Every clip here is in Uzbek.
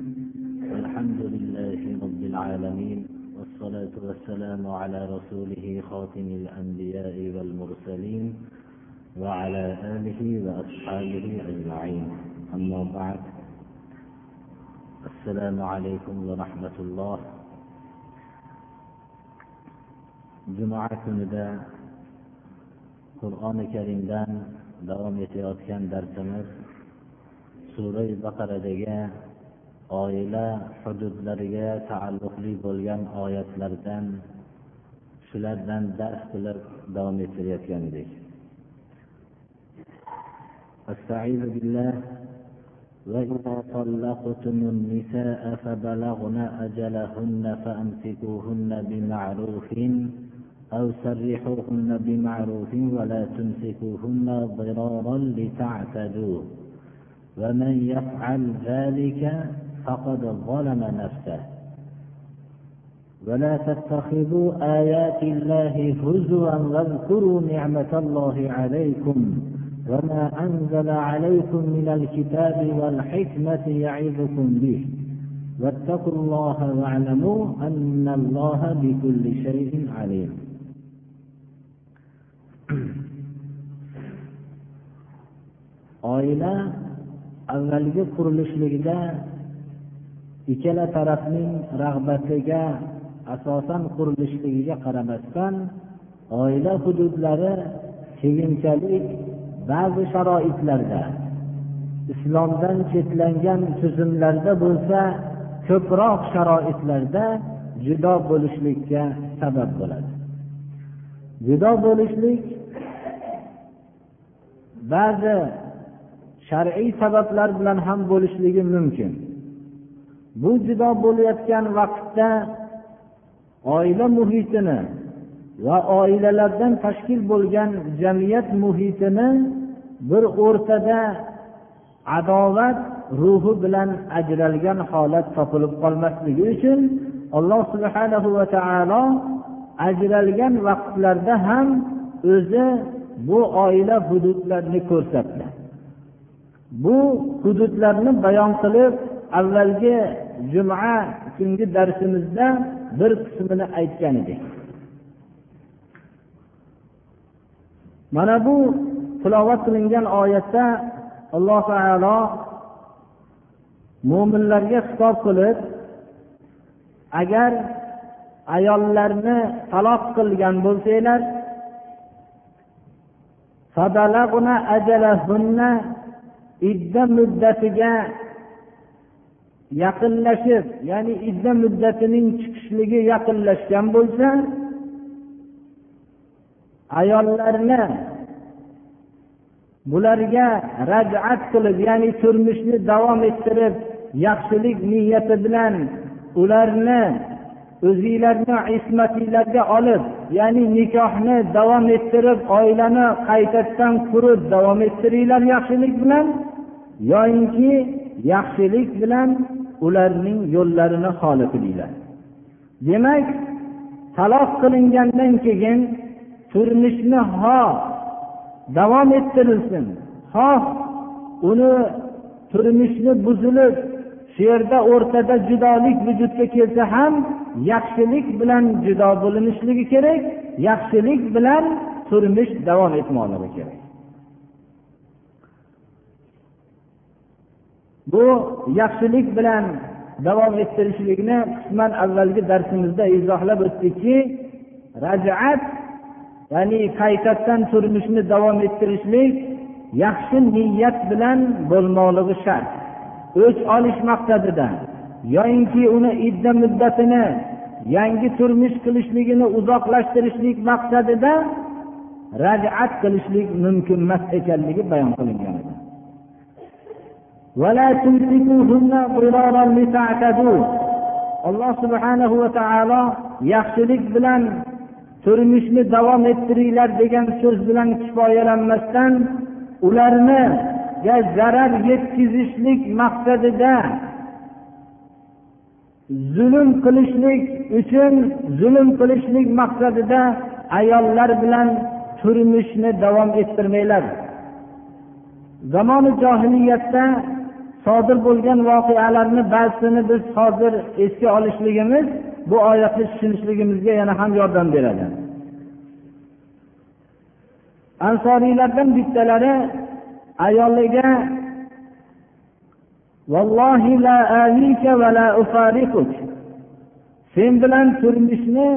الحمد لله رب العالمين والصلاة والسلام على رسوله خاتم الأنبياء والمرسلين وعلى آله وأصحابه أجمعين. أما بعد السلام عليكم ورحمة الله. juma kunida qur'oni karimdan davom etayotgan darsimiz sura baqaradagi oila hududlariga taalluqli bo'lgan oyatlardan shulardan dars qilib davom ettirayotgan edik استعيذ بالله وإذا طلقتم النساء فبلغن أجلهن فأمسكوهن بمعروف أو سرحوهن بمعروف ولا تمسكوهن ضرارا لتعتدوا ومن يفعل ذلك فقد ظلم نفسه. ولا تتخذوا آيات الله هزوا واذكروا نعمة الله عليكم وما أنزل عليكم من الكتاب والحكمة يعظكم به. واتقوا الله واعلموا أن الله بكل شيء عليم. oila avvalgi qurilishligida ikkala tarafning rag'batiga asosan qurilishligiga qaramasdan oila hududlari keyinchalik ba'zi sharoitlarda islomdan chetlangan tuzumlarda bo'lsa ko'proq sharoitlarda judo bo'lishlikka sabab bo'ladi. Judo bo'lishlik ba'zi shar'iy sabablar bilan ham bo'lishligi mumkin. Bu judo bo'layotgan vaqtda oila muhitini va oilalardan tashkil bo'lgan jamiyat muhitini bir o'rtada adovat ruhi bilan ajralgan holat topilib qolmasligi uchun alloh subhanahu va taolo ajralgan vaqtlarda ham o'zi bu oila hududlarini ko'rsatdi. Bu hududlarni bayon qilib avvalgi juma kungi darsimizda bir qismini aytgan edik. Mana bu tilovat qilingan oyatda alloh taolo mo'minlarga xitob qilib agar ayollarni taloq qilgan bo'lsanglar idda muddatiga yaqinlashib ya'ni idda muddatining chiqishligi yaqinlashgan bo'lsa ayollarni bularga rajat qilib ya'ni turmushni davom ettirib yaxshilik niyati bilan ularni o'zinglarni ismatinglarga olib ya'ni nikohni davom ettirib oilani qaytadan qurib davom ettiringlar yaxshilik bilan yoyinki yaxshilik bilan ularning yo'llarini xolifi deyiladi. Demak taloq qilingandan keyin turmushni ho davom ettirilsin. Xoh uni turmushni buzilib shu yerda o'rtada judolik vujudga kelsa ham yaxshilik bilan judo bo'linishligi kerak yaxshilik bilan turmush davom etmoqligi kerak. Bu yaxshilik bilan davom ettirishlikni qisman avvalgi darsimizda izohlab o'tdikki rajat ya'ni qaytadan turmushni davom ettirishlik yaxshi niyat bilan bo'lmoqligi shart. O'ch olish maqsadida yoyinki uni idda muddatini yangi turmush qilishligini uzoqlashtirishlik maqsadida rajat qilishlik mumkin emas ekanligi bayon qilingan. Alloh subhanahu va taolo yaxshilik bilan turmushni davom ettiringlar degan so'z bilan kifoyalanmasdan ularniga zarar yetkazishlik maqsadida zulm qilishlik uchun zulm qilishlik maqsadida ayollar bilan turmushni davom ettirmanglar. Zamoni johiliyatda sodir bo'lgan voqealarni ba'zisini biz hozir esga olishligimiz bu oyatni tushunishligimizga yana ham yordam beradi. Ansoriylardan bittalari ayoliga sen bilan turmushni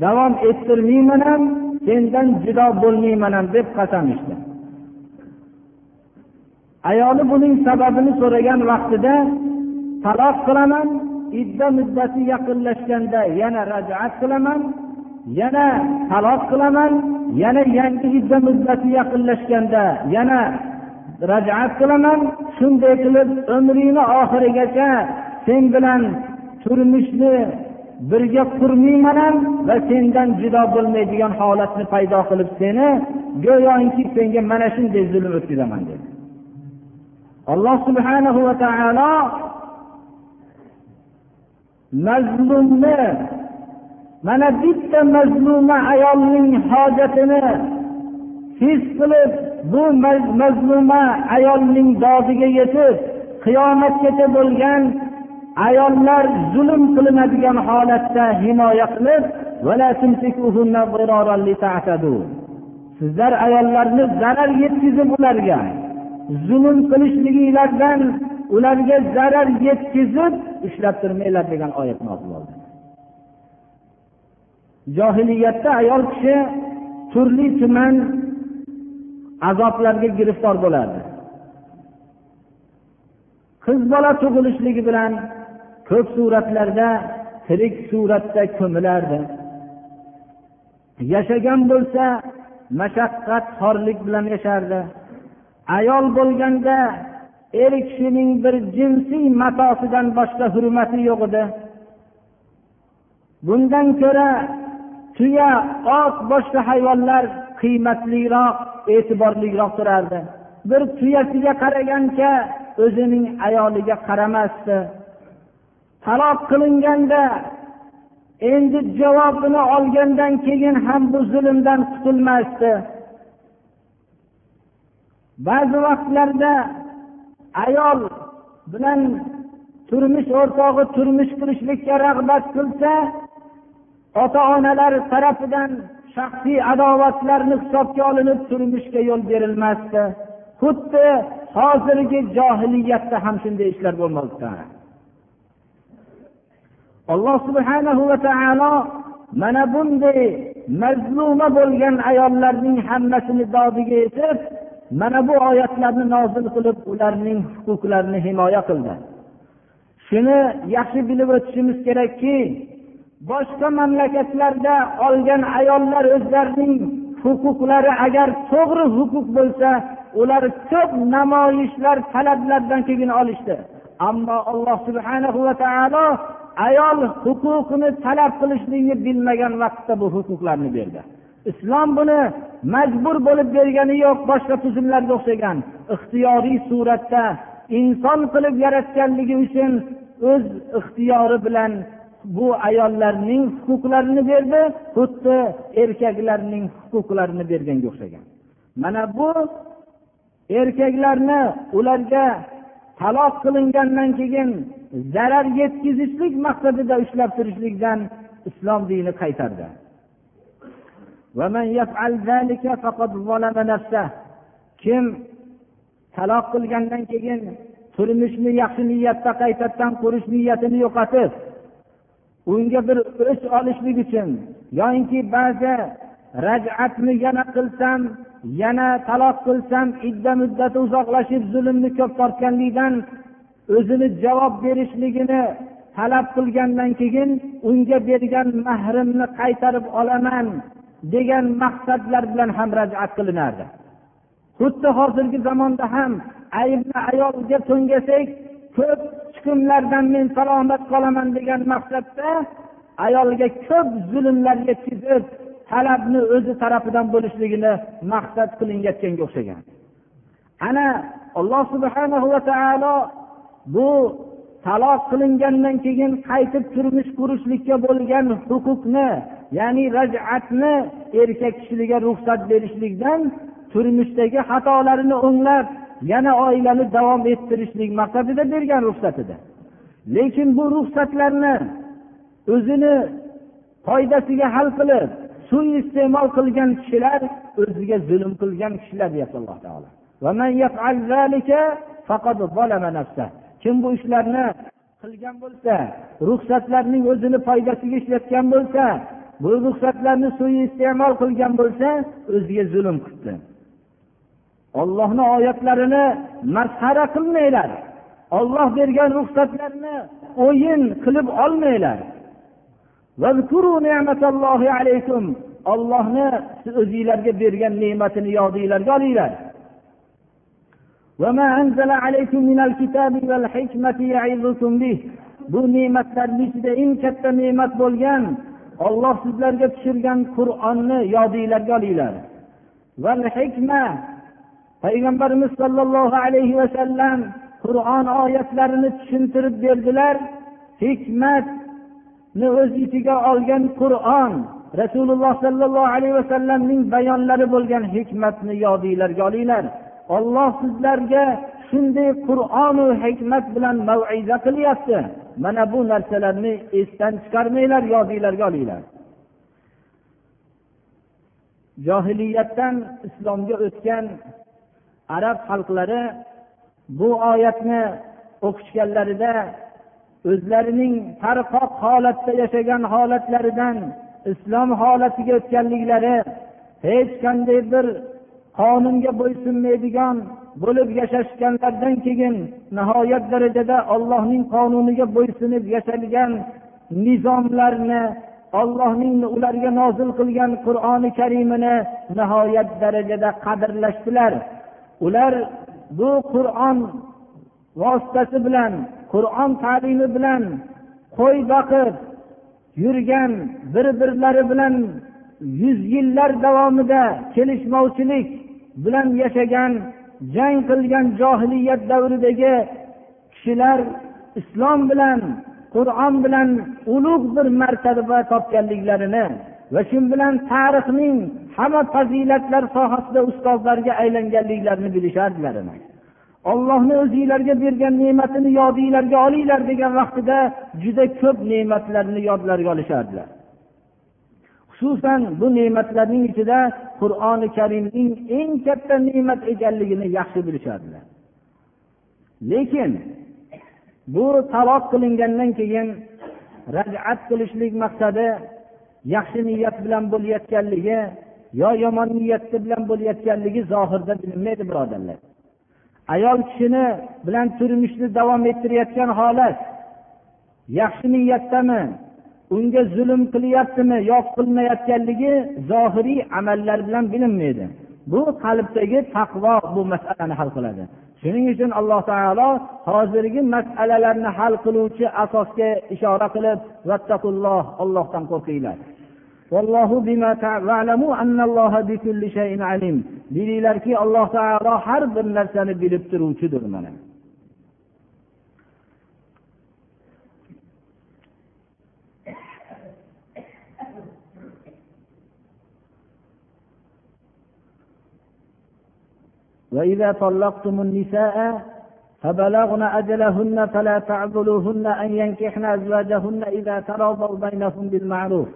davom ettirmayman ham sendan judo bo'lmayman ham deb qasam ichdi ayoli buning sababini so'ragan vaqtida taloq qilaman idda muddati yaqinlashganda yana rajat qilaman yana taloq qilaman yana yangi idda muddati yaqinlashganda yana rajat qilaman. Shunday qilib umringni oxirigacha sen bilan turmushni birga qurmayman ham va sendan judo bo'lmaydigan holatni paydo qilib seni go'yoki senga mana shunday zulm o'tkazaman dedi. Alloh subhanahu va taolo mazlumni mana bitta mazluma ayolning hojatini his qilib bu mazluma ayolning dodiga yetib qiyomatgacha bo'lgan ayollar zulm qilinadigan holatda himoya qilib sizlar ayollarni zarar yetkazib ularga zulm qilishliginglardan ularga zarar yetkazib ushlab turmanglar degan oyat nozil bo'ldi. Johiliyatda ayol kishi turli tuman azoblarga giriftor bo'lardi. Qiz bola tug'ilishligi bilan ko'p suratlarda tirik suratda ko'milardi. Yashagan bo'lsa mashaqqat xorlik bilan yashardi. Ayol bo'lganda er kishining bir jinsiy matosidan boshqa hurmati yo'q edi. Bundan ko'ra tuya ot boshqa hayvonlar qiymatliroq e'tiborliroq turardi. Bir tuyasiga qaragancha o'zining ayoliga qaramasdi. Taloq qilinganda endi javobini olgandan keyin ham bu zulmdan qutulmasdi. Ba'zi vaqtlarda ayol bilan turmush o'rtog'i turmush qurishlikka rag'bat qilsa ota onalar tarafidan shaxsiy adovatlarni hisobga olinib turmushga yo'l berilmasdi. Xuddi hozirgi johiliyatda ham shunday ishlar bo'lmoqda. Alloh subhanahu va taolo mana bunday mazluma bo'lgan ayollarning hammasini dodiga yetib mana bu oyatlarni nozil qilib ularning huquqlarini himoya qildi. Shuni yaxshi bilib o'tishimiz kerakki boshqa mamlakatlarda olgan ayollar o'zlarining huquqlari agar to'g'ri huquq bo'lsa ular ko'p namoyishlar talablardan keyin olishdi. Ammo alloh subhanahu va taolo ayol huquqini talab qilishlikni bilmagan vaqtda bu huquqlarni berdi. Islom buni majbur bo'lib bergani yo'q boshqa tuzumlarga o'xshagan. Ixtiyoriy suratda inson qilib yaratganligi uchun o'z ixtiyori bilan bu ayollarning huquqlarini berdi xuddi erkaklarning huquqlarini berganga o'xshagan. Mana bu erkaklarni ularga taloq qilingandan keyin zarar yetkazishlik maqsadida ushlab turishlikdan islom dini qaytardi. Kim taloq qilgandan keyin turmushni yaxshi niyatda qaytadan qurish niyatini yo'qotib unga bir o'ch olishlik uchun yoyinki ba'zi rajatni yana qilsam yana taloq qilsam idda muddati uzoqlashib zulmni ko'p tortganlikdan o'zini javob berishligini talab qilgandan keyin unga bergan mahrimni qaytarib olaman. Degan maqsadlar bilan ham rajat qilinardi. Xuddi hozirgi zamonda ham aybni ayolga to'ngasak ko'p chiqimlardan men salomat qolaman degan maqsadda ayolga ko'p zulmlar yetkazib talabni o'zi tarafidan bo'lishligini maqsad qilinayotganga o'xshagan. Ana alloh subhana va taolo bu taloq qilingandan keyin qaytib turmush qurishlikka bo'lgan huquqni ya'ni rajatni erkak kishiga ruxsat berishlikdan turmushdagi xatolarini o'nglab yana oilani davom ettirishlik maqsadida bergan ruxsatida. Lekin bu ruxsatlarni o'zini foydasiga hal qilib suiiste'mol qilgan kishilar o'ziga zulm qilgan kishilar deyapti alloh taolo. Kim bu ishlarni qilgan bo'lsa ruxsatlarning o'zini foydasiga ishlatgan bo'lsa bu ruxsatlarni suiiste'mol qilgan bo'lsa o'ziga zulm qilibdi ollohni oyatlarini masxara qilmanglar. Olloh bergan ruxsatlarni o'yin qilib olmanglar. Ollohni o'zinglarga bergan ne'matini yodinglarga olinglar. Bu ne'matlarni ichida eng katta ne'mat bo'lgan olloh sizlarga tushirgan qur'onni yodinglarga olinglar. Payg'ambarimiz sollallohu alayhi vasallam qur'on oyatlarini tushuntirib berdilar. Hikmatni o'z ichiga olgan qur'on rasululloh sollallohu alayhi vasallamning bayonlari bo'lgan hikmatni yodinglarga olinglar. Olloh sizlarga shunday qur'onu hikmat bilan maviza qilyapti. Mana bu narsalarni esdan chiqarmanglar yodinglarga olinglar. Johiliyatdan islomga o'tgan arab xalqlari bu oyatni o'qishganlarida o'zlarining tarqoq holatda yashagan holatlaridan islom holatiga o'tganliklari hech qanday bir qonunga bo'ysunmaydigan bo'lib yashashganlaridan keyin nihoyat darajada ollohning qonuniga bo'ysunib yashalgan nizomlarni ollohning ularga nozil qilgan qur'oni karimini nihoyat darajada qadrlashdilar. Ular bu qur'on vositasi bilan qur'on ta'limi bilan qo'y boqib yurgan bir birlari bilan yuz yillar davomida kelishmovchilik bilan yashagan jang qilgan johiliyat davridagi kishilar islom bilan qur'on bilan ulug' bir martaba topganliklarini va shu bilan tarixning hamma fazilatlar sohasida ustozlarga aylanganliklarini bilishardilar ollohni o'zinglarga bergan ne'matini yodinglarga olinglar degan vaqtida juda ko'p ne'matlarni yodlariga olishardilar. Xususan bu ne'matlarning ichida qur'oni karimning eng katta ne'mat ekanligini yaxshi bilishadilar. Lekin bu taloq qilingandan keyin rajat qilishlik maqsadi yaxshi niyat bilan bo'layotganligi yo yomon niyati bilan bo'layotganligi zohirda bilinmaydi birodarlar. Ayol kishini bilan turmushni davom ettirayotgan holat yaxshi niyatdami unga zulm qilyaptimi yo qilmayotganligi zohiriy amallar bilan bilinmaydi. Bu qalbdagi taqvo bu masalani hal qiladi. Shuning uchun alloh taolo hozirgi masalalarni hal qiluvchi asosga ishora qilib vattaqulloh ollohdan qo'rqinglar. Bilinglarki alloh taolo har bir narsani bilib turuvchidir mana. وإذا طلقتم النساء فبلغن أجلهن فلا تعذلوهن أن ينكحن أزواجهن إذا تراضوا بينهم بالمعروف.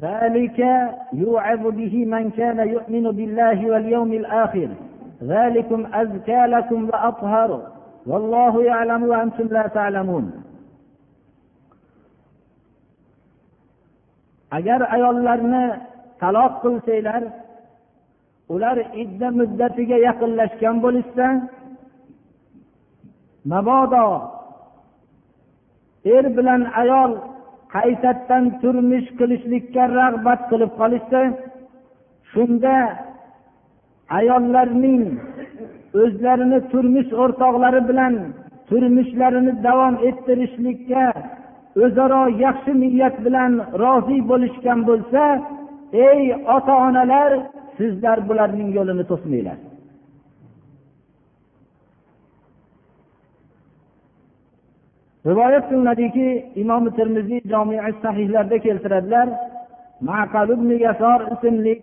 ذلك يوعظ به من كان يؤمن بالله واليوم الآخر. ذلكم أزكى لكم وأطهر. والله يعلم وأنتم لا تعلمون. agar ayollarni taloq qilsanglar ular idda muddatiga yaqinlashgan bo'lishsa mabodo er bilan ayol qaytadan turmush qilishlikka rag'bat qilib qolishsa shunda ayollarning o'zlarini turmush o'rtoqlari bilan turmushlarini davom ettirishlikka o'zaro yaxshi niyat bilan rozi bo'lishgan bo'lsa ey ota onalar sizlar bularning yo'lini to'smanglar. Rivoyat qilinadiki imom termiziy jomii sahihlarda keltiradilar maqal ibn yasor ismli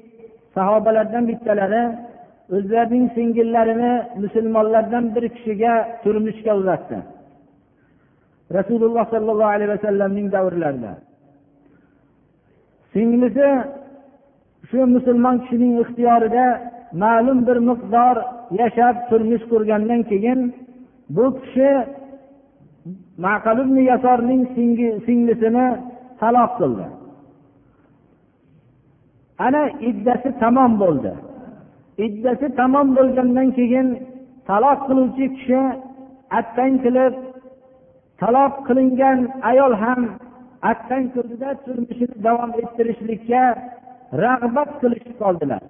sahobalardan bittalari o'zlarining singillarini musulmonlardan bir kishiga turmushga uzatdi. Rasululloh sollallohu alayhi vasallamning davrlarida. Singlisi shu musulmon kishining ixtiyorida ma'lum bir miqdor yashab turmush qurgandan keyin bu kishi maqal ibn yasorning singlisini taloq qildi. Ana iddasi tamom bo'ldi. Iddasi tamom bo'lgandan keyin taloq qiluvchi kishi attang qilib taloq qilingan ayol ham attang qildida turmushini davom ettirishlikka rag'bat qilishib qoldilar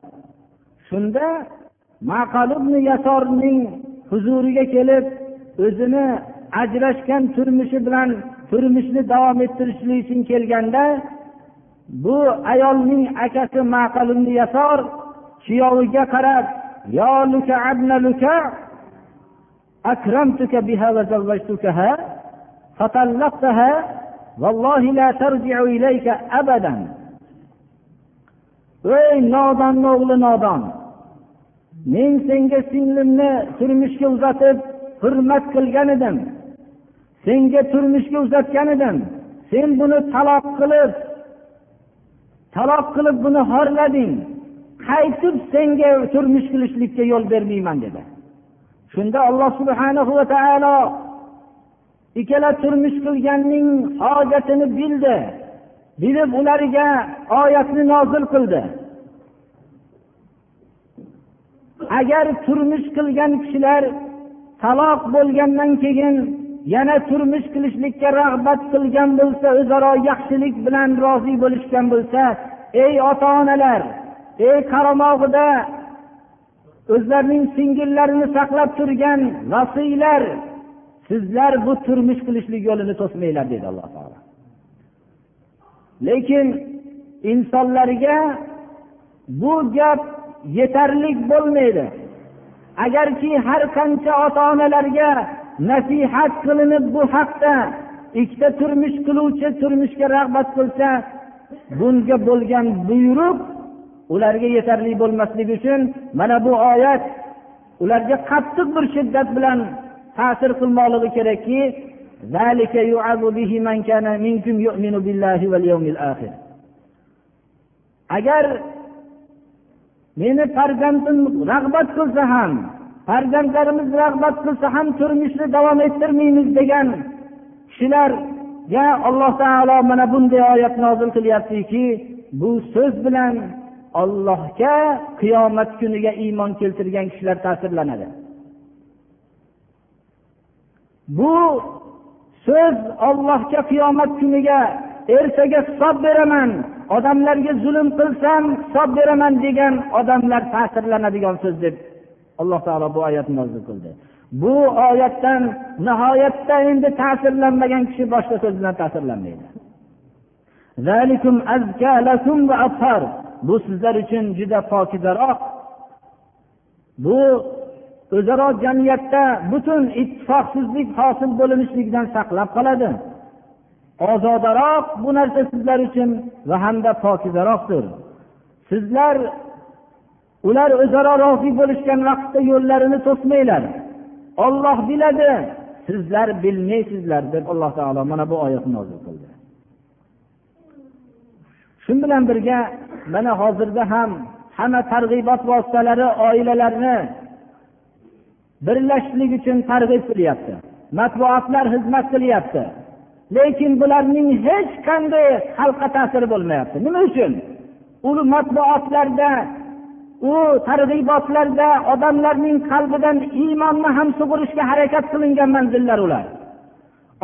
shunda maqalubni yasorning huzuriga kelib o'zini ajrashgan turmushi bilan turmushni davom ettirishlik uchun kelganda bu ayolning akasi maqalubni yasor kuyoviga qarab yo luka abna luka أكرمتك بها وزوجتكها فطلقتها والله لا ترجع إليك أبدا ey nodonni o'g'li nodon men senga singlimni turmushga uzatib hurmat qilgan edim. Senga turmushga uzatgan edim. Sen buni taloq qilib taloq qilib buni xorlading qaytib senga turmush qilishlikka yo'l bermayman dedi. Shunda alloh subhanahu va taolo ikkala turmush qilganning hojatini bildi. Bilib ularga oyatni nozil qildi. Agar turmush qilgan kishilar taloq bo'lgandan keyin yana turmush qilishlikka rag'bat qilgan bo'lsa o'zaro yaxshilik bilan rozi bo'lishgan bo'lsa ey ota onalar ey qaramog'ida o'zlarining singillarini saqlab turgan vasiylar sizlar bu turmush qilishlik yo'lini to'smanglar dedi alloh taolo. Lekin insonlarga bu gap yetarli bo'lmaydi. Agarki har qancha ota onalarga nasihat qilinib bu haqda ikkita turmush qiluvchi turmushga rag'bat qilsa bunga bo'lgan buyruq ularga yetarli bo'lmasligi uchun mana bu oyat ularga qattiq bir shiddat bilan ta'sir qilmoqligi kerakki agar meni farzandim rag'bat qilsa ham farzandlarimiz rag'bat qilsa ham turmushni davom ettirmaymiz degan kishilarga alloh taolo mana bunday oyat nozil qilyaptiki bu so'z bilan ollohga qiyomat kuniga iymon keltirgan kishilar ta'sirlanadi. Bu siz ollohga qiyomat kuniga ertaga hisob beraman odamlarga zulm qilsam hisob beraman degan odamlar ta'sirlanadigan so'z deb alloh taolo bu oyatni nozil qildi. Bu oyatdan nihoyatda endi ta'sirlanmagan kishi boshqa so'z bilan ta'sirlanmaydi bu sizlar uchun juda pokizaroq. Bu o'zaro jamiyatda butun ittifoqsizlik hosil bo'linishligidan saqlab qoladi. Ozodaroq bu narsa sizlar uchun va hamda pokizaroqdir. Sizlar ular o'zaro rozi bo'lishgan vaqtda yo'llarini to'smanglar. Olloh biladi sizlar bilmaysizlar deb alloh taolo mana bu oyatni nozil qildi. Shu bilan birga mana hozirda ham hamma targ'ibot vositalari oilalarni birlashishlik uchun targ'ib qilyapti. Matbuotlar xizmat qilyapti. Lekin bularning hech qanday xalqqa ta'siri bo'lmayapti. Nima uchun? U matbuotlarda u targ'ibotlarda odamlarning qalbidan iymonni ham sug'urishga harakat qilingan manzillar ular.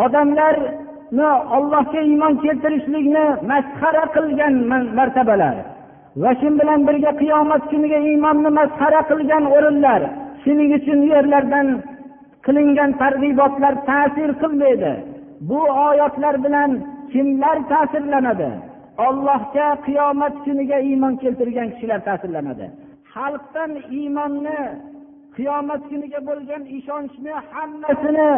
Odamlarni ollohga iymon keltirishlikni masxara qilgan martabalar va shu bilan birga qiyomat kuniga iymonni masxara qilgan o'rinlar shuning uchun yerlardan qilingan targ'ibotlar ta'sir qilmaydi. Bu oyatlar bilan kimlar ta'sirlanadi? Ollohga qiyomat kuniga iymon keltirgan kishilar ta'sirlanadi. Xalqdan iymonni qiyomat kuniga bo'lgan ishonchni hammasini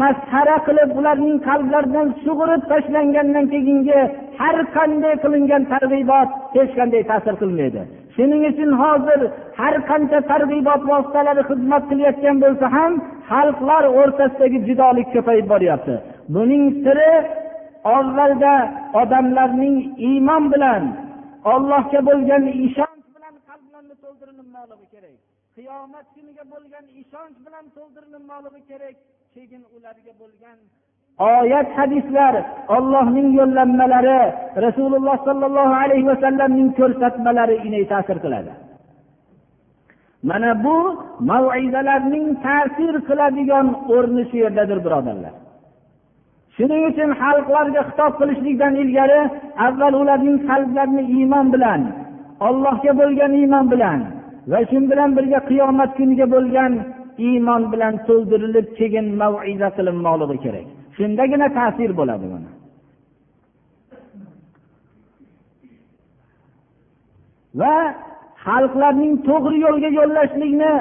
masxara qilib ularning qalblaridan sug'urib tashlangandan keyingi har qanday qilingan targ'ibot hech qanday ta'sir qilmaydi. Shuning uchun hozir har qancha targ'ibot vositalari xizmat qilayotgan bo'lsa ham xalqlar o'rtasidagi judolik ko'payib boryapti. Buning siri avvalda odamlarning iymon bilan ollohga bo'lgan ishonch bilan qalblarni to'ldirilmoqligi kerak. Qiyomat kuniga bo'lgan ishonch bilan to'ldirilmoqligi kerak keyin ularga bo'lgan oyat hadislar ollohning yo'llanmalari rasululloh sollallohu alayhi vasallamning ko'rsatmalari ta'sir qiladi. Mana bu maizalarning ta'sir qiladigan o'rni shu yerdadir birodarlar. Shuning uchun xalqlarga xitob qilishlikdan ilgari avval ularning qalblarini iymon bilan ollohga bo'lgan iymon bilan va shu bilan birga qiyomat kuniga bo'lgan iymon bilan to'ldirilib keyin maviza qilinmoqligi kerak. Shundagina ta'sir bo'ladi buni. Va xalqlarning to'g'ri yo'lga yo'llashlikni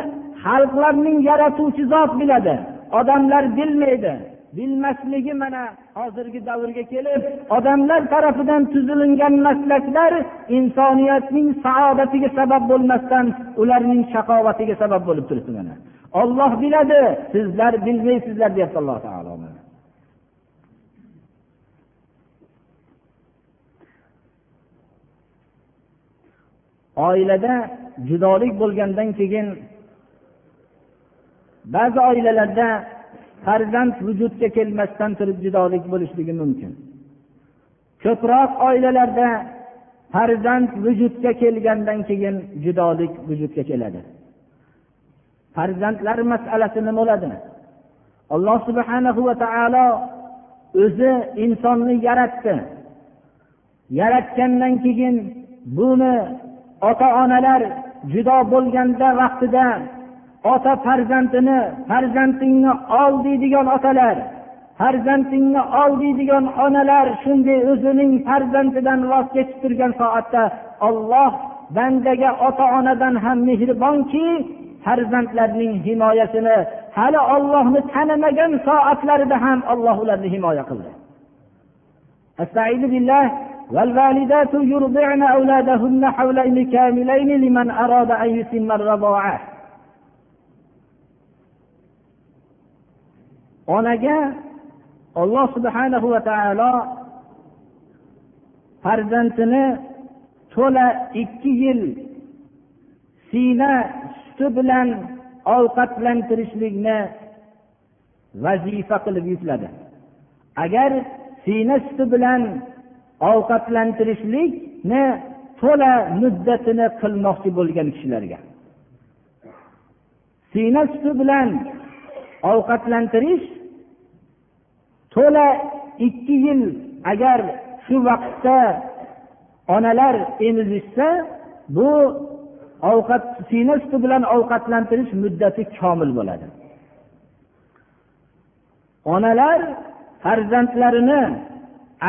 xalqlarning yaratuvchi zot biladi. Odamlar bilmaydi. Bilmasligi mana hozirgi davrga kelib odamlar tarafidan tuzilingan maslaklar insoniyatning saodatiga sabab bo'lmasdan ularning shaqovatiga sabab bo'lib turibdi mana. Olloh biladi sizlar bilmaysizlar deyapti alloh taolo oilada judolik bo'lgandan keyin ba'zi oilalarda farzand vujudga kelmasdan turib judolik bo'lishligi mumkin. Ko'proq oilalarda farzand vujudga kelgandan keyin judolik vujudga keladi. Farzandlar masalasi nima bo'ladi? Alloh subhanahu va taolo o'zi insonni yaratdi. Yaratgandan keyin buni ota onalar judo bo'lganda vaqtida ota farzandini farzandingni ol deydigan otalar farzandingni ol deydigan onalar shunday o'zining farzandidan voz kechib turgan soatda olloh bandaga ota onadan ham mehribonki farzandlarning himoyasini hali ollohni tanimagan soatlarida ham olloh ularni himoya qildi والوالدات يرضعن أولادهن حولين كاملين لمن أراد أن يتم الرضاعة onaga olloh subhanahu va taolo farzandini to'la ikki yil siyna suti bilan ovqatlantirishlikni vazifa qilib yukladi. Agar siyna suti bilan ovqatlantirishlikni to'la muddatini qilmoqchi bo'lgan kishilarga. Siyna suti bilan ovqatlantirish to'la ikki yil agar shu vaqtda onalar emizishsa bu ovqat siyna suti bilan ovqatlantirish muddati komil bo'ladi. Onalar farzandlarini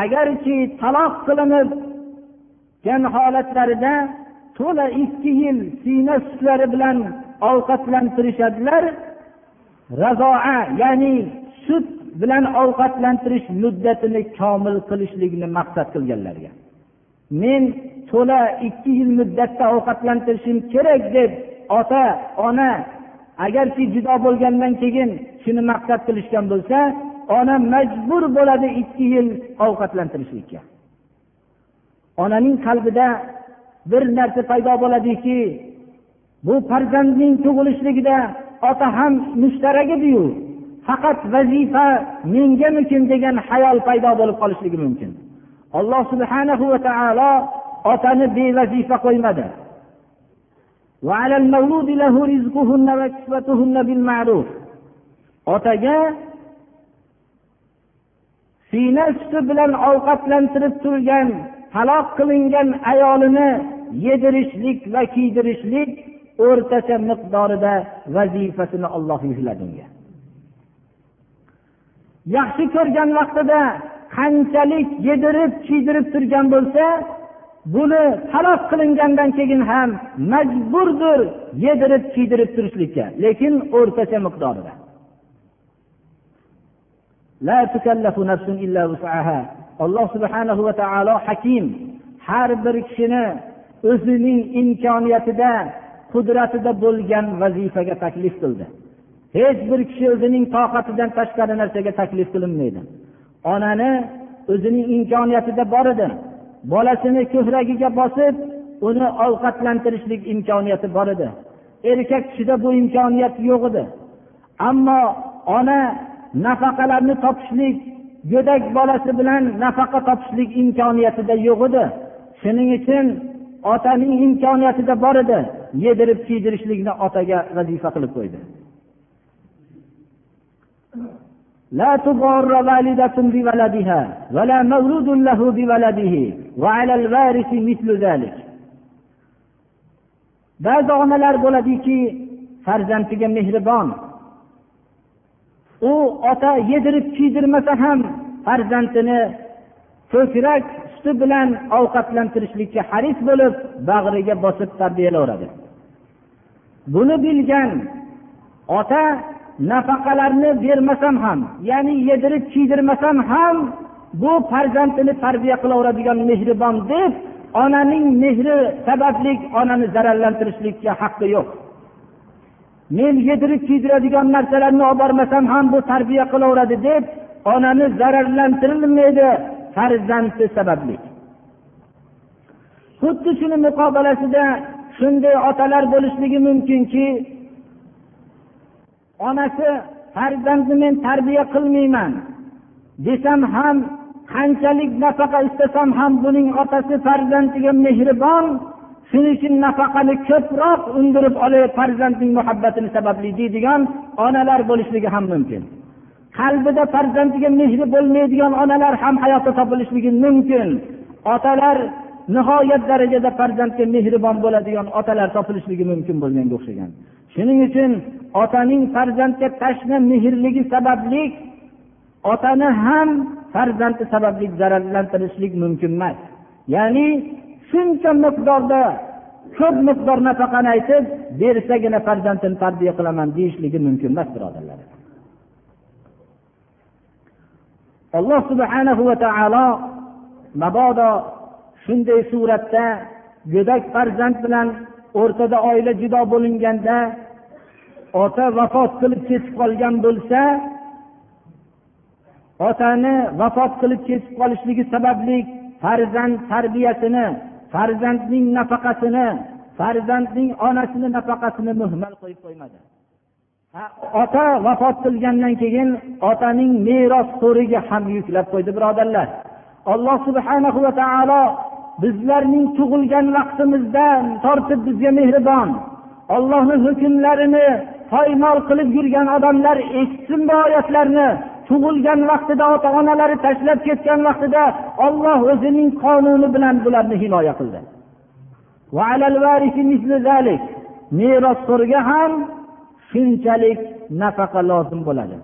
agarki taloq qilinibgan holatlarida to'la ikki yil siyna sutlari bilan ovqatlantirishadilar razoa ya'ni sut bilan ovqatlantirish muddatini komil qilishlikni maqsad qilganlarga. Men to'la ikki yil muddatda ovqatlantirishim kerak deb ota ona agarki judo bo'lgandan keyin shuni maqsad qilishgan bo'lsa ona majbur bo'ladi ikki yil ovqatlantirishlikka. Onaning qalbida bir narsa paydo bo'ladiki bu farzandning tug'ilishligida ota ham mushtarak ediyu faqat vazifa mengamikin degan hayol paydo bo'lib qolishligi mumkin. Alloh subhanahu va taolo otani bevazifa qo'ymadi. Otaga siyna suti bilan ovqatlantirib turgan taloq qilingan ayolini yedirishlik va kiydirishlik o'rtacha miqdorida vazifasini olloh yukladi unga. Yaxshi ko'rgan vaqtida qanchalik yedirib kiydirib turgan bo'lsa buni talab qilingandan keyin ham majburdir yedirib kiydirib turishlikka lekin o'rtacha miqdorida. Alloh subhanahu va taolo hakim har bir kishini o'zining imkoniyatida qudratida bo'lgan vazifaga taklif qildi. Hech bir kishi o'zining toqatidan tashqari narsaga taklif qilinmaydi. Onani o'zining imkoniyatida bor edi. Bolasini ko'kragiga bosib uni ovqatlantirishlik imkoniyati bor edi. Erkak kishida bu imkoniyat yo'q edi. Ammo ona nafaqalarni topishlik go'dak bolasi bilan nafaqa topishlik imkoniyatida yo'q edi. Shuning uchun otaning imkoniyatida bor edi. Yedirib kiydirishlikni otaga vazifa qilib qo'ydi. لا تضار والدة بولدها ولا مولود له بولده وعلى الوارث مثل ذلك ba'zi onalar bo'ladiki farzandiga mehribon u ota yedirib kiydirmasa ham farzandini ko'krak suti bilan ovqatlantirishlikka haris bo'lib bag'riga bosib tarbiyalayveradi buni bilgan ota nafaqalarni bermasam ham ya'ni yedirib kiydirmasam ham bu farzandini tarbiya qilaveradigan mehribon deb onaning mehri sababli onani zararlantirishlikka haqqi yo'q. Men yedirib kiydiradigan narsalarni olib bormasam ham bu tarbiya qilaveradi deb onani zararlantirilmaydi farzandi sababli. Xuddi shuni muqobalasida shunday otalar bo'lishligi mumkinki onasi farzandni men tarbiya qilmayman desam ham qanchalik nafaqa istasam ham buning otasi farzandiga mehribon shuning uchun nafaqani ko'proq undirib olay farzandning muhabbatini sababli deydigan onalar bo'lishligi ham mumkin. Qalbida farzandiga mehri bo'lmaydigan onalar ham hayotda topilishligi mumkin. Otalar nihoyat darajada farzandga mehribon bo'ladigan otalar topilishligi mumkin bo'lganga o'xshagan. Shuning uchun otaning farzandga tashna mehrligi sababli otani ham farzandi sababli zararlantirishlik mumkin emas. Ya'ni shuncha miqdorda ko'p miqdor nafaqani aytib bersagina farzandini tarbiya qilaman deyishligi mumkin emas birodarlar. Alloh subhanahu va taolo mabodo shunday suratda go'dak farzand bilan o'rtada oila judo bo'linganda ota vafot qilib ketib qolgan bo'lsa otani vafot qilib ketib qolishligi sababli farzand tarbiyasini farzandning nafaqasini farzandning onasini nafaqasini muhmal qo'yib qo'ymadi. Ota vafot qilgandan keyin otaning meros merosxo'riga ham yuklab qo'ydi birodarlar. Alloh subhanahu va taolo bizlarning tug'ilgan vaqtimizdan tortib bizga mehribon ollohni hukmlarini poymol qilib yurgan odamlar eshitsin bu oyatlarni. Tug'ilgan vaqtida ota onalari tashlab ketgan vaqtida olloh o'zining qonuni bilan bularni himoya qildi. Merosxo'rga ham shunchalik nafaqa lozim bo'ladi.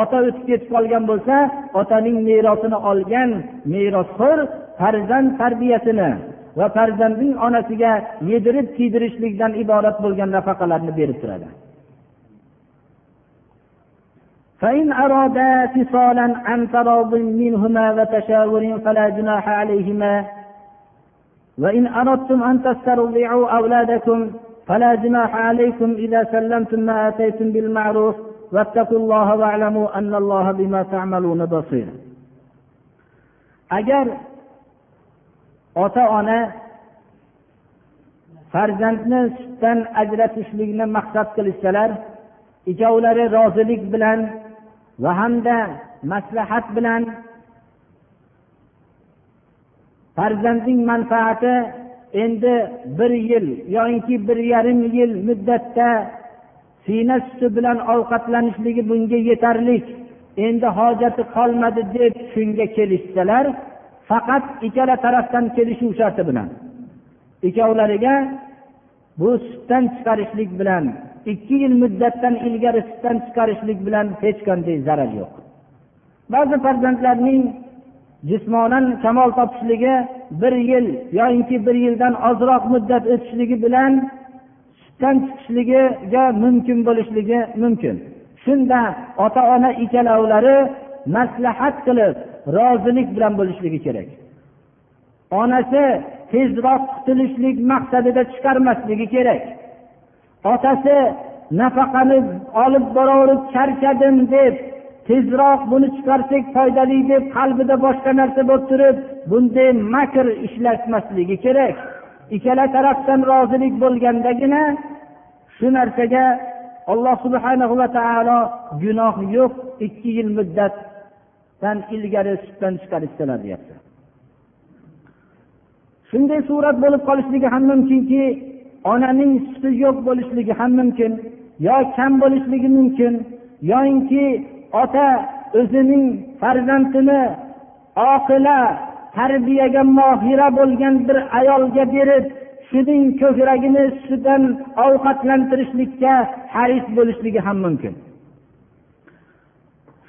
Ota o'tib ketib qolgan bo'lsa otaning merosini olgan merosxo'r farzand tarbiyasini va farzandning onasiga yedirib kiydirishlikdan iborat bo'lgan nafaqalarni berib turadi. فإن أرادا فصالا عن تراض منهما وتشاور فلا جناح عليهما. وإن أردتم أن تسترضعوا أولادكم فلا جناح عليكم إذا سلمتم ما آتيتم بالمعروف واتقوا الله واعلموا أن الله بما تعملون بصير. agar ota ona farzandni sutdan ajratishlikni maqsad qilishsalar ikkovlari rozilik bilan va hamda maslahat bilan farzandning manfaati endi bir yil yoinki bir yarim yil muddatda siyna suti bilan ovqatlanishligi bunga yetarli endi hojati qolmadi deb shunga kelishsalar faqat ikkala tarafdan kelishuv sharti bilan. Ikkovlariga bu sutdan chiqarishlik bilan ikki yil muddatdan ilgari sutdan chiqarishlik bilan hech qanday zarar yo'q. Ba'zi farzandlarning jismonan kamol topishligi bir yil yoyinki bir yildan ozroq muddat o'tishligi bilan sutdan chiqishligiga mumkin bo'lishligi mumkin. Shunda ota ona ikkalovlari maslahat qilib rozilik bilan bo'lishligi kerak. Onasi tezroq qutulishlik maqsadida chiqarmasligi kerak. Otasi nafaqani olib boraverib charchadim deb tezroq buni chiqarsak foydali deb qalbida boshqa narsa bo'lib turib bunday makr ishlatmasligi kerak. Ikkala tarafdan rozilik bo'lgandagina shu narsaga alloh subhana va taolo gunoh yo'q ikki yil muddatdan ilgari sutdan chiqarishsalar deyapti shunday surat bo'lib qolishligi ham mumkinki onaning suti yo'q bo'lishligi ham mumkin yo kam bo'lishligi mumkin yoyinki ota o'zining farzandini oqila tarbiyaga mohira bo'lgan bir ayolga berib shuning ko'kragini sutidan ovqatlantirishlikka haris bo'lishligi ham mumkin.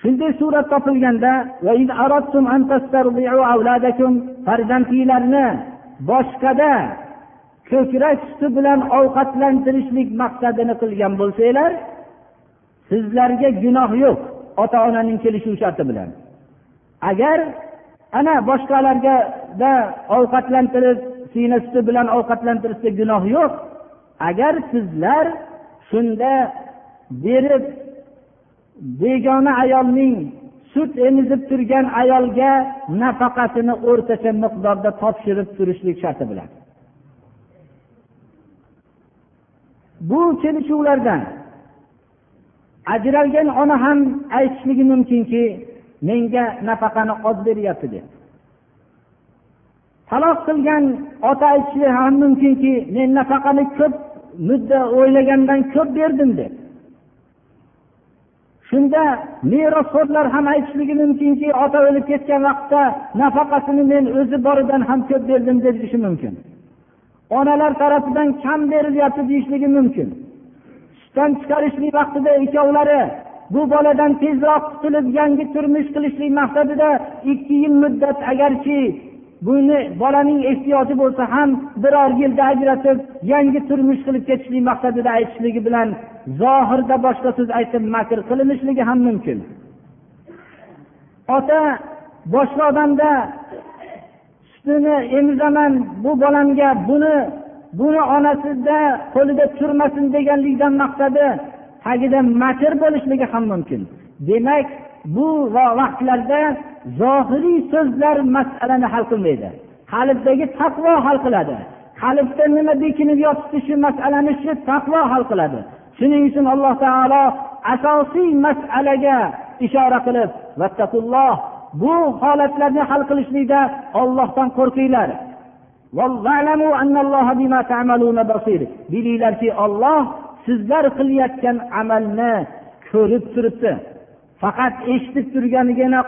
Shunday surat topilganda farzandinglarni boshqada ko'krak suti bilan ovqatlantirishlik maqsadini qilgan bo'lsanglar sizlarga gunoh yo'q ota onaning kelishuv sharti bilan. Agar ana boshqalarga ovqatlantirib siyna suti bilan ovqatlantirishda gunoh yo'q agar sizlar shunda berib begona ayolning sut emizib turgan ayolga nafaqasini o'rtacha miqdorda topshirib turishlik sharti bilan. Bu kelishuvlardan ajralgan ona ham aytishligi mumkinki menga nafaqani oz beryapti deb. Taloq qilgan ota aytishi ham mumkinki men nafaqani ko'p mudda o'ylagandan ko'p berdim deb. Shunda merosxo'rlar ham aytishligi mumkinki ota o'lib ketgan vaqtda nafaqasini men o'zi boridan ham ko'p berdim deyishi mumkin. Onalar tarafidan kam berilyapti deyishligi mumkin. Sutdan chiqarishlik vaqtida ikkovlari bu boladan tezroq qutulib yangi turmush qilishlik maqsadida ikki yil muddat agarchi buni bolaning ehtiyoji bo'lsa ham biror yilda ajratib yangi turmush qilib ketishlik maqsadida aytishligi bilan zohirda boshqa so'z aytib makr qilinishligi ham mumkin. Ota boshqa odamda sutini emizaman bu bolamga buni buni onasida qo'lida turmasin deganlikdan maqsadi tagida makr bo'lishligi ham mumkin. Demak bu vaqtlarda zohiriy so'zlar masalani hal qilmaydi. Qalbdagi taqvo hal qiladi. Qalbda nima bekinib yotibdi shu masalani shu taqvo hal qiladi. Shuning uchun alloh taolo asosiy masalaga ishora qilib vattaqulloh bu holatlarni hal qilishlikda ollohdan qo'rqinglar. Bilinglarki olloh sizlar qilayotgan amalni ko'rib turibdi. Faqat eshitib turganigina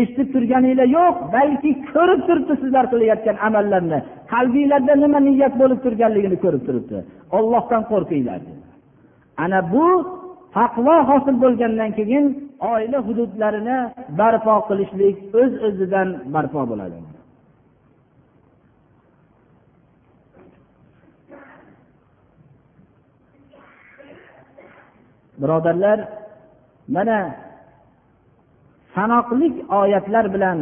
eshitib turganinglar yo'q balki ko'rib turibdi sizlar qilayotgan amallarni. Qalbinglarda nima niyat bo'lib turganligini ko'rib turibdi. Ollohdan qo'rqinglar. Ana bu taqvo hosil bo'lgandan keyin oila hududlarini barpo qilishlik o'z öz o'zidan barpo bo'ladi. Birodarlar mana sanoqli oyatlar bilan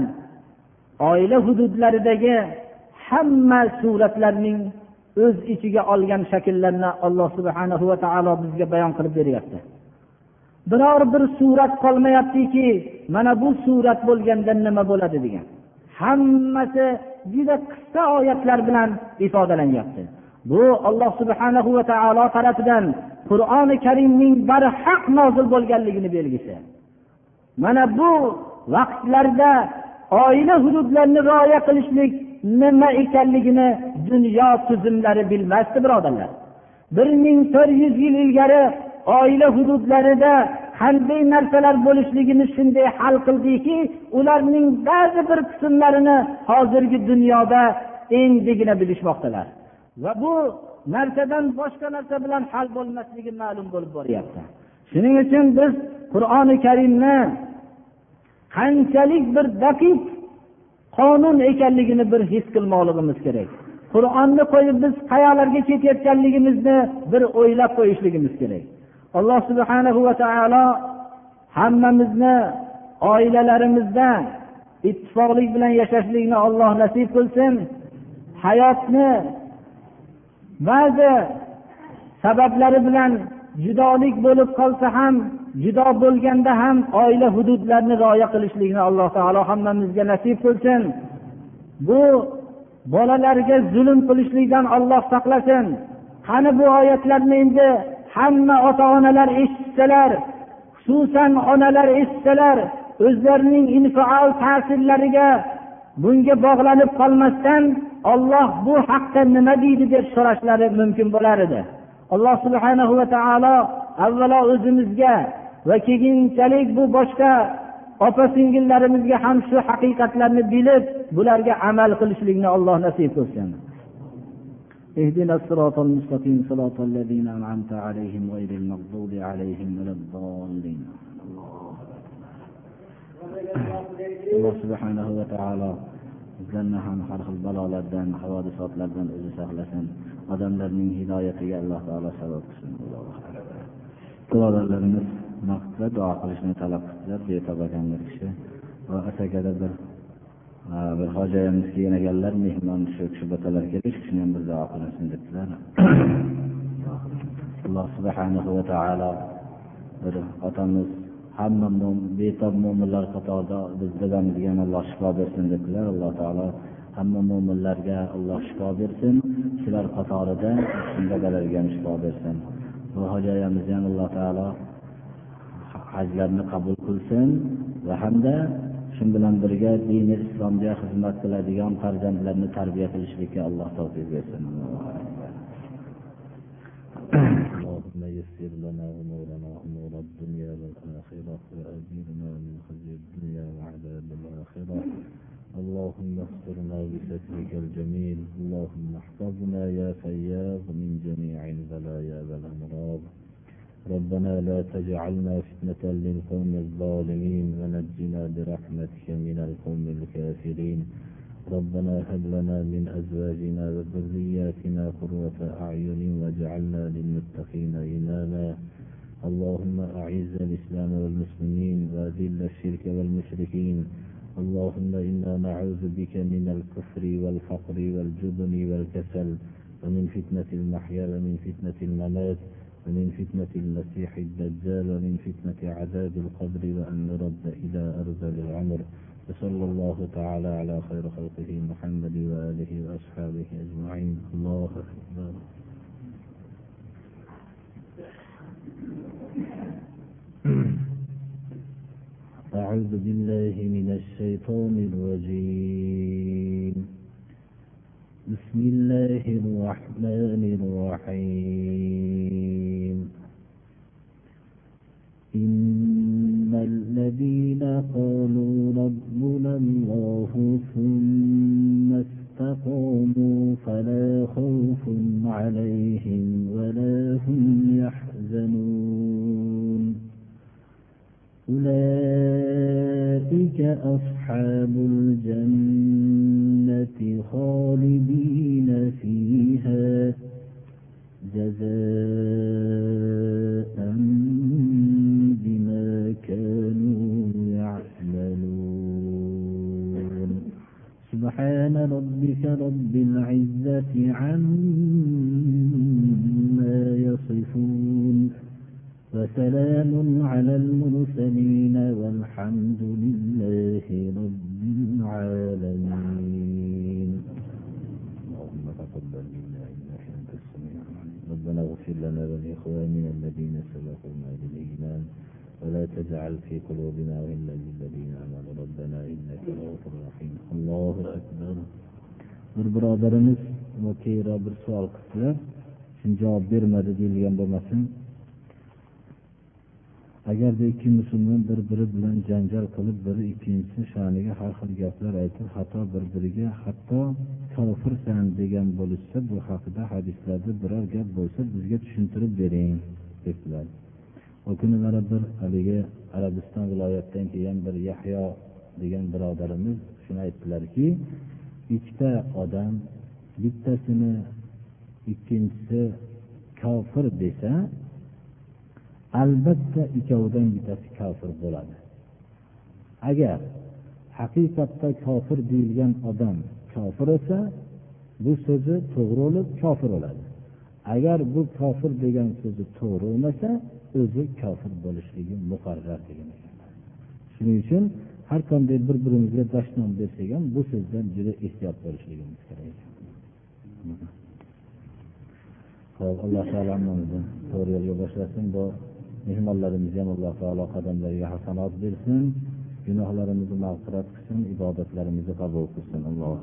oila hududlaridagi hamma suratlarning o'z ichiga olgan shakllarni alloh subhanahu va taolo bizga bayon qilib beryapti. Biror bir surat qolmayaptiki mana bu surat bo'lganda nima bo'ladi degan. Hammasi juda qisqa oyatlar bilan ifodalanyapti. Bu alloh subhana va taolo tarafidan qur'oni karimning barhaq nozil bo'lganligini belgisi. Mana bu vaqtlarda oila hududlarini rioya qilishlik nima ekanligini dunyo tuzumlari bilmasdi birodarlar. Bir ming to'rt yuz yil ilgari oila hududlarida qanday narsalar bo'lishligini shunday hal qildiki ularning ba'zi bir qismlarini hozirgi dunyoda endigina bilishmoqdalar. Va bu narsadan boshqa narsa bilan hal bo'lmasligi ma'lum bo'lib boryapti. Shuning uchun biz qur'oni karimni qanchalik bir daqiq qonun ekanligini bir his qilmoqligimiz kerak. Qur'onni qo'yib biz qayoqlarga ketayotganligimizni bir o'ylab qo'yishligimiz kerak. Alloh subhana va taolo hammamizni oilalarimizda ittifoqlik bilan yashashlikni olloh nasib qilsin. Hayotni ba'zi sabablari bilan judolik bo'lib qolsa ham judo bo'lganda ham oila hududlarini rioya qilishlikni alloh taolo hammamizga nasib qilsin. Bu bolalarga zulm qilishlikdan olloh saqlasin. Qani bu oyatlarni endi hamma ota onalar eshitsalar xususan onalar eshitsalar o'zlarining infial ta'sirlariga bunga bog'lanib qolmasdan olloh bu haqda nima deydi deb so'rashlari mumkin bo'lar edi. Alloh subhanahu va taolo avvalo o'zimizga va keyinchalik bu boshqa opa singillarimizga ham shu haqiqatlarni bilib bularga amal qilishlikni alloh nasib qilsin. اهدنا الصراط المستقيم صراط الذين أنعمت عليهم غير المغضوب عليهم ولا الضالين. الله سبحانه وتعالى بزلنا عن خلق البلالة دان حوادث أطلب دان أزي سهلة ودن من هداية الله تعالى سبب بسم الله. الرحمن الرحيم كل هذا لنس نقص دعا قلشنا تلقص ذات ليتبقى عن نفسه وأتكذب bir hojayamiz kelgan ekanlar mehmon shu kishi botalar keldi shu kishini ham bir duo qilinsin debdilar. Alloh subhanahu va taolo bir otamiz hamma betob mo'minlar qatorida biz dadamizga ham alloh shifo bersin debdilar. Alloh taolo hamma mo'minlarga alloh shifo bersin. Shular qatorida dadalarga ham shifo bersin. Bu hojayamizni ham alloh taolo hajlarni qabul qilsin va hamda shu bilan birga dini islomga xizmat qiladigan farzandlarni tarbiya qilishlikka alloh tavfiq bersin اللهم يسر لنا امورنا امور الدنيا والاخره واجرنا من خزي الدنيا وعذاب الاخرة. اللهم استرنا بسترك الجميل اللهم احفظنا يا فياض من جميع البلايا والامراض ربنا لا تجعلنا فتنة للقوم الظالمين ونجنا برحمتك من القوم الكافرين. ربنا هب لنا من أزواجنا وذرياتنا قرة أعين واجعلنا للمتقين إماما. اللهم أعز الإسلام والمسلمين وأذل الشرك والمشركين. اللهم إنا نعوذ بك من الكفر والفقر والجبن والكسل ومن فتنة المحيا ومن فتنة الممات. ومن فتنة المسيح الدجال ومن فتنة عذاب القبر وأن نرد إلى أرذل العمر. وصلى الله تعالى على خير خلقه محمد وآله وأصحابه أجمعين. الله أكبر. أعوذ بالله من الشيطان الرجيم. بسم الله الرحمن الرحيم. إن javob deyilgan bo'lmasin. Agarda ikki musulmon bir biri bilan janjal qilib biri ikkinchisi sha'niga har xil gaplar aytib hatto bir biriga hatto kofirsan degan bo'lishsa bu haqida hadislarda biror gap bo'lsa bizga tushuntirib bering debdilar. U kuni mana bir haligi arabiston viloyatidan kelgan bir yahyo degan birodarimiz shuni aytdilarki ikkita odam bittasini ikkinchisi kofir desa albatta ikkovidan bittasi kofir bo'ladi. Agar haqiqatda kofir deyilgan odam kofir bo'lsa bu so'zi to'g'ri bo'lib kofir bo'ladi. Agar bu kofir degan so'zi to'g'ri bo'lmasa o'zi kofir bo'lishligi muqarrar degan shuning uchun har qanday bir birimizga dashnom bersak ham bu so'zdan juda ehtiyot bo'lishligimiz kerak hop alloh taolo hammamizni to'g'ri yo'lga boshlasin. Bu mehmonlarimizni ham alloh taolo qadamlariga hasanot bersin. Gunohlarimizni mag'firat qilsin. Ibodatlarimizni qabul qilsin. Alloh